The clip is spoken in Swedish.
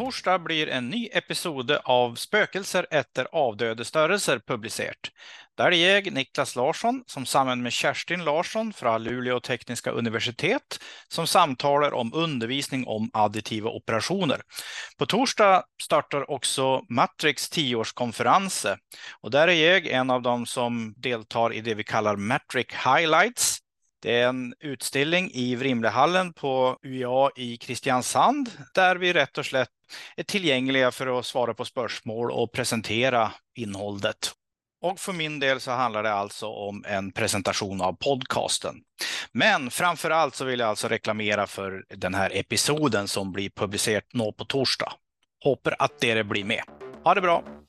torsdag blir en ny episode av Spökelser efter avdöde störelser publicerat. Där är jag, Niklas Larsson, som samman med Kerstin Larsson från Luleå tekniska universitet, som samtalar om undervisning om additiva operationer. På torsdag startar också Matrix 10-årskonferanse, og der er en av dem som deltar i det vi kallar Matrix Highlights. Det är en utställning i Vrimlehallen på UEA i Kristiansand där vi rätt och slätt är tillgängliga för att svara på spörsmål och presentera innehållet. Och för min del så handlar det alltså om en presentation av podcasten. Men framför allt så vill jag alltså reklamera för den här episoden som blir publicerad nå på torsdag. Hoppas att det blir med. Ha det bra!